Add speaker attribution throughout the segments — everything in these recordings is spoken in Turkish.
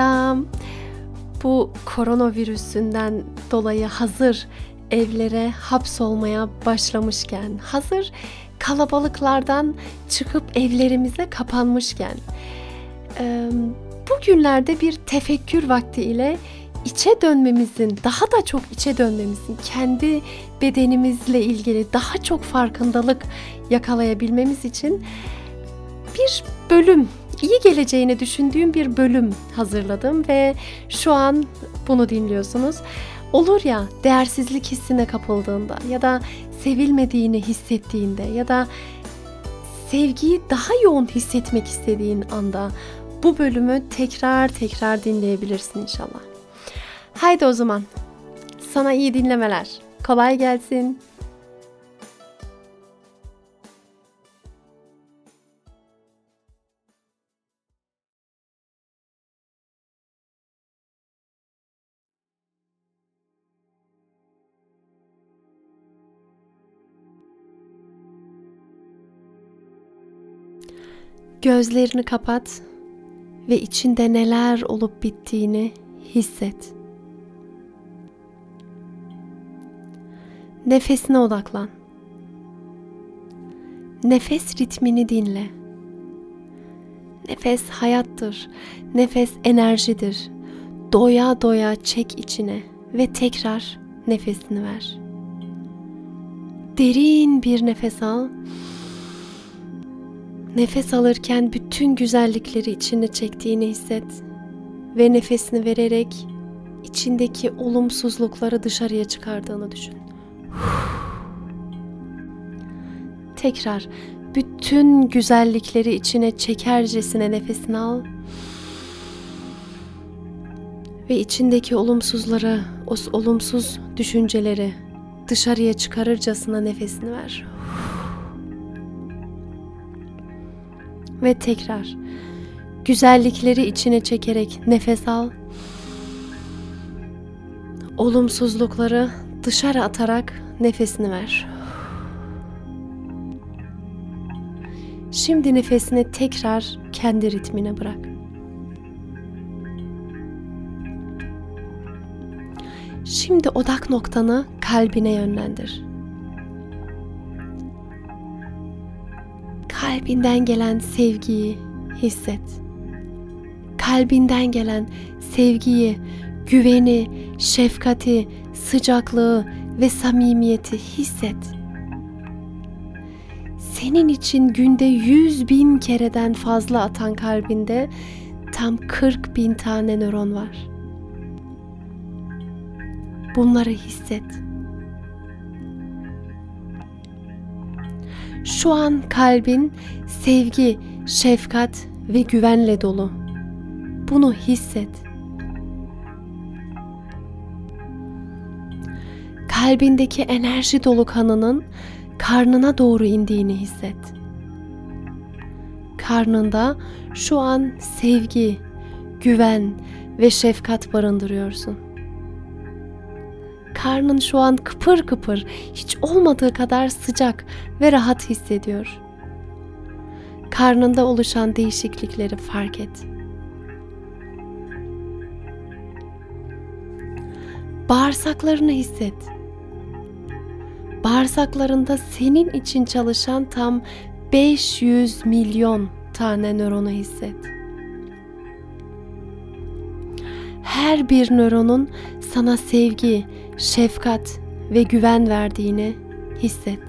Speaker 1: Selam. Bu koronavirüsünden dolayı hazır evlere hapsolmaya başlamışken, hazır kalabalıklardan çıkıp evlerimize kapanmışken, bugünlerde bir tefekkür vakti ile içe dönmemizin, daha da çok içe dönmemizin, kendi bedenimizle ilgili daha çok farkındalık yakalayabilmemiz için bir bölüm iyi geleceğini düşündüğüm bir bölüm hazırladım ve şu an bunu dinliyorsunuz. Olur ya değersizlik hissine kapıldığında ya da sevilmediğini hissettiğinde ya da sevgiyi daha yoğun hissetmek istediğin anda bu bölümü tekrar tekrar dinleyebilirsin inşallah. Haydi o zaman sana iyi dinlemeler. Kolay gelsin. Gözlerini kapat ve içinde neler olup bittiğini hisset. Nefesine odaklan. Nefes ritmini dinle. Nefes hayattır. Nefes enerjidir. Doya doya çek içine ve tekrar nefesini ver. Derin bir nefes al Nefes alırken bütün güzellikleri içine çektiğini hisset ve nefesini vererek içindeki olumsuzlukları dışarıya çıkardığını düşün. Tekrar bütün güzellikleri içine çekercesine nefesini al ve içindeki olumsuzları, o olumsuz düşünceleri dışarıya çıkarırcasına nefesini ver. Ve tekrar güzellikleri içine çekerek nefes al. Olumsuzlukları dışarı atarak nefesini ver. Şimdi nefesini tekrar kendi ritmine bırak. Şimdi odak noktanı kalbine yönlendir. Kalbinden gelen sevgiyi hisset. Kalbinden gelen sevgiyi, güveni, şefkati, sıcaklığı ve samimiyeti hisset. Senin için günde yüz bin kereden fazla atan kalbinde tam 40 bin tane nöron var. Bunları hisset. Şu an kalbin sevgi, şefkat ve güvenle dolu. Bunu hisset. Kalbindeki enerji dolu kanının karnına doğru indiğini hisset. Karnında şu an sevgi, güven ve şefkat barındırıyorsun karnın şu an kıpır kıpır, hiç olmadığı kadar sıcak ve rahat hissediyor. Karnında oluşan değişiklikleri fark et. Bağırsaklarını hisset. Bağırsaklarında senin için çalışan tam 500 milyon tane nöronu hisset. Her bir nöronun sana sevgi, şefkat ve güven verdiğini hisset.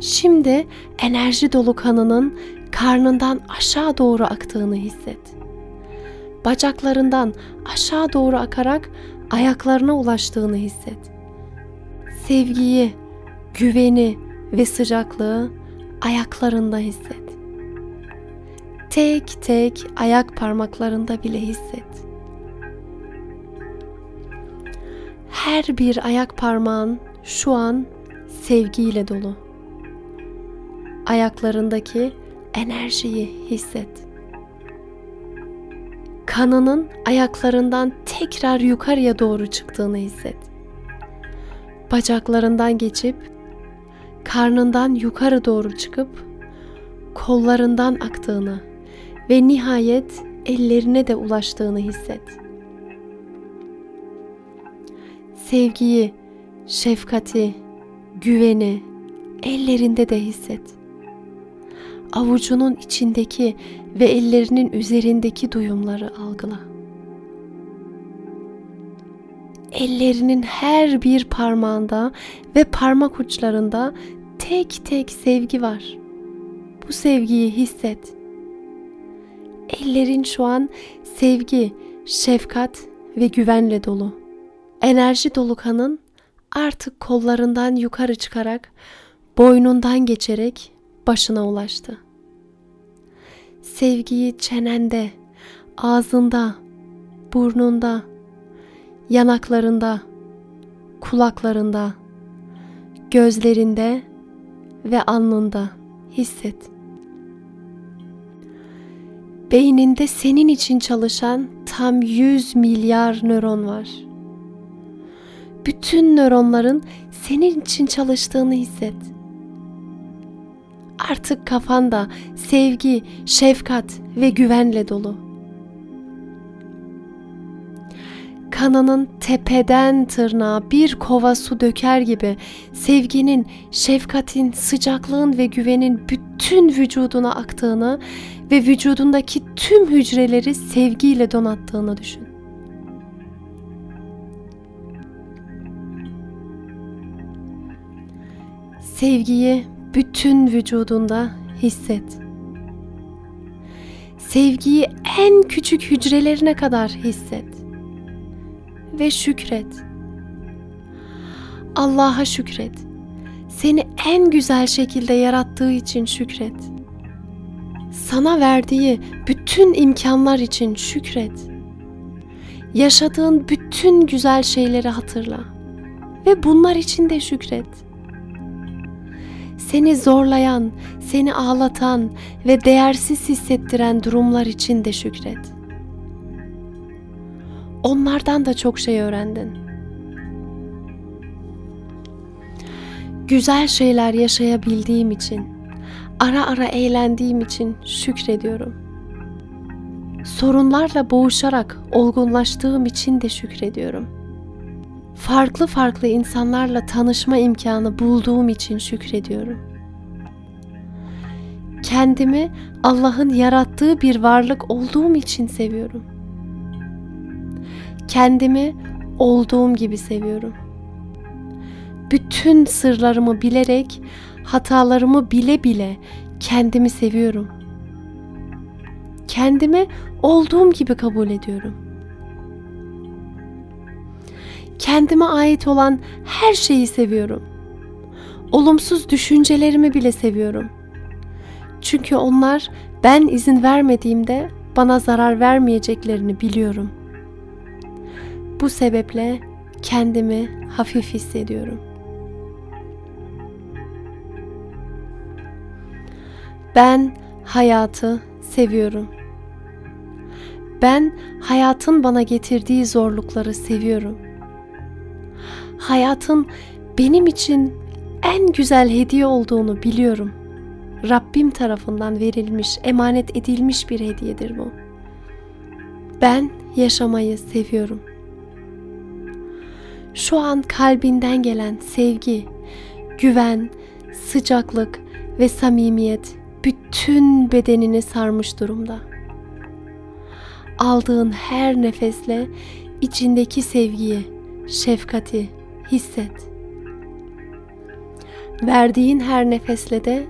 Speaker 1: Şimdi enerji dolu kanının karnından aşağı doğru aktığını hisset. bacaklarından aşağı doğru akarak ayaklarına ulaştığını hisset. Sevgiyi, güveni ve sıcaklığı ayaklarında hisset. Tek tek ayak parmaklarında bile hisset. Her bir ayak parmağın şu an sevgiyle dolu. Ayaklarındaki enerjiyi hisset. Kanının ayaklarından tekrar yukarıya doğru çıktığını hisset. Bacaklarından geçip karnından yukarı doğru çıkıp kollarından aktığını ve nihayet ellerine de ulaştığını hisset. Sevgiyi, şefkati, güveni ellerinde de hisset. Avucunun içindeki ve ellerinin üzerindeki duyumları algıla. Ellerinin her bir parmağında ve parmak uçlarında tek tek sevgi var. Bu sevgiyi hisset. Ellerin şu an sevgi, şefkat ve güvenle dolu. Enerji dolu kanın artık kollarından yukarı çıkarak boynundan geçerek başına ulaştı. Sevgiyi çenende, ağzında, burnunda, yanaklarında, kulaklarında, gözlerinde ve alnında hisset. Beyninde senin için çalışan tam 100 milyar nöron var. Bütün nöronların senin için çalıştığını hisset. Artık kafanda sevgi, şefkat ve güvenle dolu. Kanının tepeden tırnağa bir kova su döker gibi sevginin, şefkatin, sıcaklığın ve güvenin bütün vücuduna aktığını ve vücudundaki tüm hücreleri sevgiyle donattığını düşün. Sevgiyi bütün vücudunda hisset. Sevgiyi en küçük hücrelerine kadar hisset ve şükret. Allah'a şükret. Seni en güzel şekilde yarattığı için şükret. Sana verdiği bütün imkanlar için şükret. Yaşadığın bütün güzel şeyleri hatırla ve bunlar için de şükret. Seni zorlayan, seni ağlatan ve değersiz hissettiren durumlar için de şükret. Onlardan da çok şey öğrendin. Güzel şeyler yaşayabildiğim için, ara ara eğlendiğim için şükrediyorum. Sorunlarla boğuşarak olgunlaştığım için de şükrediyorum. Farklı farklı insanlarla tanışma imkanı bulduğum için şükrediyorum. Kendimi Allah'ın yarattığı bir varlık olduğum için seviyorum.'' Kendimi olduğum gibi seviyorum. Bütün sırlarımı bilerek, hatalarımı bile bile kendimi seviyorum. Kendimi olduğum gibi kabul ediyorum. Kendime ait olan her şeyi seviyorum. Olumsuz düşüncelerimi bile seviyorum. Çünkü onlar ben izin vermediğimde bana zarar vermeyeceklerini biliyorum. Bu sebeple kendimi hafif hissediyorum. Ben hayatı seviyorum. Ben hayatın bana getirdiği zorlukları seviyorum. Hayatın benim için en güzel hediye olduğunu biliyorum. Rabbim tarafından verilmiş, emanet edilmiş bir hediyedir bu. Ben yaşamayı seviyorum şu an kalbinden gelen sevgi, güven, sıcaklık ve samimiyet bütün bedenini sarmış durumda. Aldığın her nefesle içindeki sevgiyi, şefkati hisset. Verdiğin her nefesle de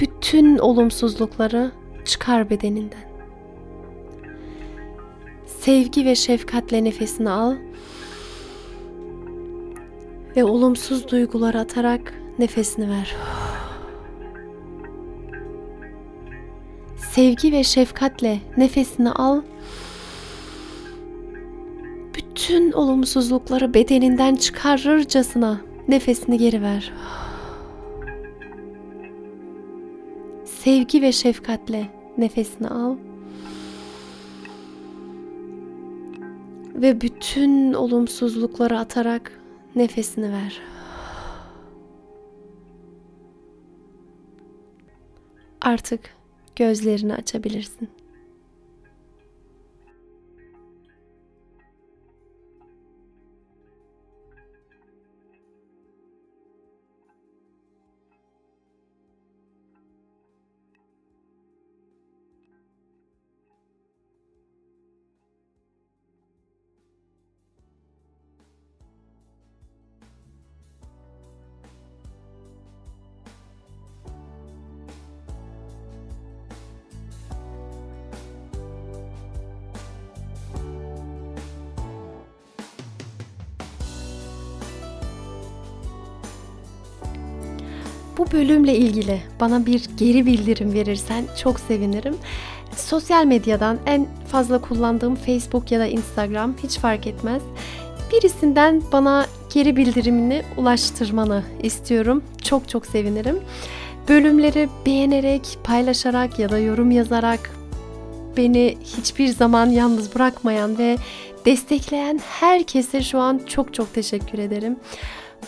Speaker 1: bütün olumsuzlukları çıkar bedeninden. Sevgi ve şefkatle nefesini al. Ve olumsuz duygular atarak nefesini ver. Sevgi ve şefkatle nefesini al. Bütün olumsuzlukları bedeninden çıkarırcasına nefesini geri ver. Sevgi ve şefkatle nefesini al. Ve bütün olumsuzlukları atarak nefesini ver. Artık gözlerini açabilirsin. Bu bölümle ilgili bana bir geri bildirim verirsen çok sevinirim. Sosyal medyadan en fazla kullandığım Facebook ya da Instagram hiç fark etmez. Birisinden bana geri bildirimini ulaştırmanı istiyorum. Çok çok sevinirim. Bölümleri beğenerek, paylaşarak ya da yorum yazarak beni hiçbir zaman yalnız bırakmayan ve destekleyen herkese şu an çok çok teşekkür ederim.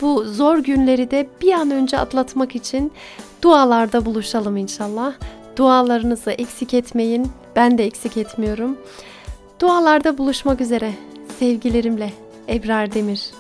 Speaker 1: Bu zor günleri de bir an önce atlatmak için dualarda buluşalım inşallah. Dualarınızı eksik etmeyin. Ben de eksik etmiyorum. Dualarda buluşmak üzere. Sevgilerimle Ebrar Demir.